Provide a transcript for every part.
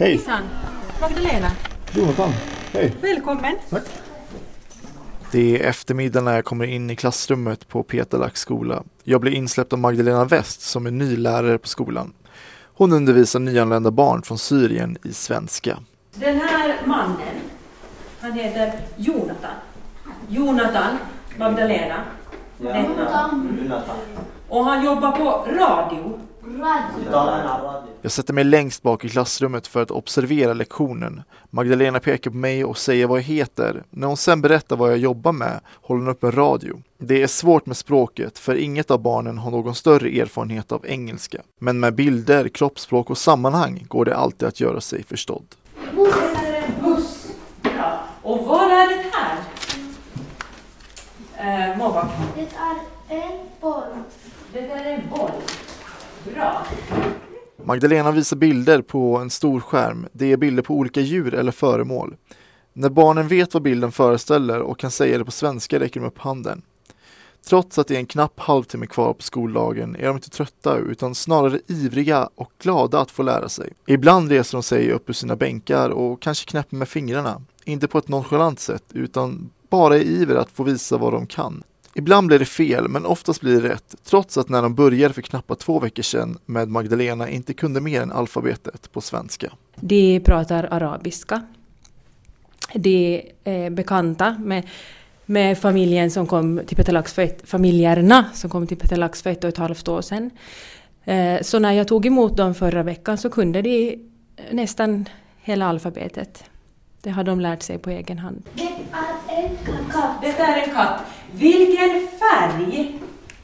Hej! Hejsan! Magdalena, Jonathan, hej! välkommen! Tack! Det är eftermiddag när jag kommer in i klassrummet på Peter Lacks skola. Jag blir insläppt av Magdalena West som är ny lärare på skolan. Hon undervisar nyanlända barn från Syrien i svenska. Den här mannen, han heter Jonathan. Jonathan Magdalena. Ja. Jonathan. Och han jobbar på radio. Radio. Jag sätter mig längst bak i klassrummet för att observera lektionen. Magdalena pekar på mig och säger vad jag heter. När hon sen berättar vad jag jobbar med håller hon upp en radio. Det är svårt med språket för inget av barnen har någon större erfarenhet av engelska. Men med bilder, kroppsspråk och sammanhang går det alltid att göra sig förstådd. Buss. Ja. Och vad är det här? Eh. Det är en boll. Det är en boll. Bra. Magdalena visar bilder på en stor skärm. Det är bilder på olika djur eller föremål. När barnen vet vad bilden föreställer och kan säga det på svenska räcker de upp handen. Trots att det är en knapp halvtimme kvar på skoldagen är de inte trötta utan snarare ivriga och glada att få lära sig. Ibland reser de sig upp ur sina bänkar och kanske knäpper med fingrarna. Inte på ett nonchalant sätt utan bara i iver att få visa vad de kan. Ibland blir det fel, men oftast blir det rätt, trots att när de började för knappt två veckor sedan med Magdalena inte kunde mer än alfabetet på svenska. De pratar arabiska. De är bekanta med, med familjen som kom till Petelax för ett, familjerna som kom till Petelax för ett och ett halvt år sedan. Eh, Så när jag tog emot dem förra veckan så kunde de nästan hela alfabetet. Det har de lärt sig på egen hand. Det är en katt. Det är en katt.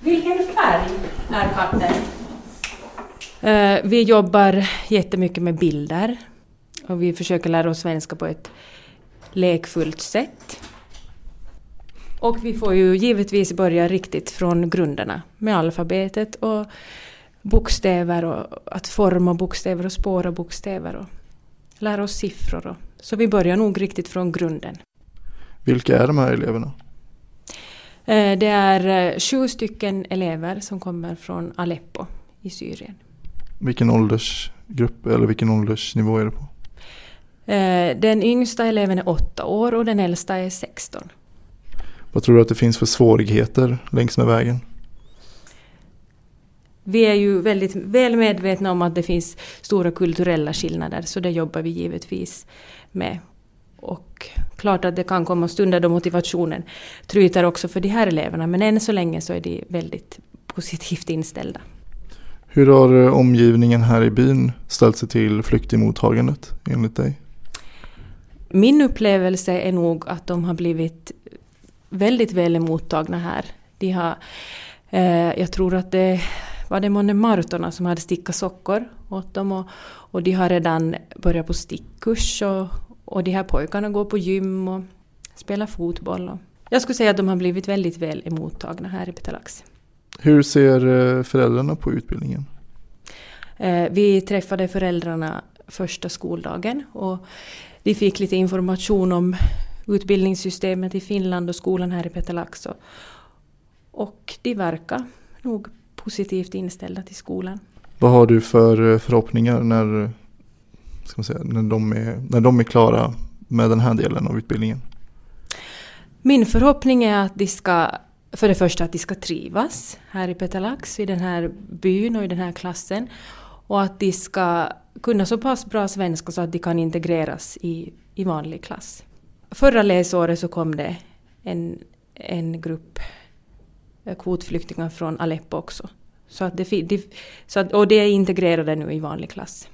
Vilken färg? Är katten? Eh, Vi jobbar jättemycket med bilder och vi försöker lära oss svenska på ett lekfullt sätt. Och vi får ju givetvis börja riktigt från grunderna med alfabetet och bokstäver och att forma bokstäver och spåra bokstäver och lära oss siffror. Och, så vi börjar nog riktigt från grunden. Vilka är de här eleverna? Eh, Det är eh, sju stycken elever som kommer från Aleppo i Syrien. Vilken åldersgrupp eller vilken åldersnivå är det på? Eh, Den yngsta eleven är åtta år och den äldsta är 16. Vad tror du att det finns för svårigheter längs med vägen? Vi är ju väldigt väl medvetna om att det finns stora kulturella skillnader så det jobbar vi givetvis med. Och klart att det kan komma stunder då motivationen tryter också för de här eleverna men än så länge så är de väldigt positivt inställda. Hur har eh, omgivningen här i byn ställt sig till flyktingmottagandet enligt dig? Min upplevelse är nog att de har blivit väldigt väl emottagna här. De har, eh, jag tror att det var det månne Martorna som hade stickat sockor åt dem och, och de har redan börjat på stickkurs och, och de här pojkarna går på gym och spelar fotboll. Och jag skulle säga att de har blivit väldigt väl emottagna här i Petalax. Hur ser eh, föräldrarna på utbildningen? Eh, Vi träffade föräldrarna första skoldagen och vi fick lite information om utbildningssystemet i Finland och skolan här i Petalax. Och, de verkar nog positivt inställda till skolan. Vad har du för eh, förhoppningar när, ska man säga, när, de är, när de är klara med den här delen av utbildningen? Min förhoppning är att de ska, för det första att de ska trivas här i Petalax, i den här byn och i den här klassen. Och att de ska kunna så pass bra svenska så att de kan integreras i, i vanlig klass. Förra läsåret så kom det en, en grupp kvotflyktingar från Aleppo också. Så att det, så att, och de är integrerade nu i vanlig klass.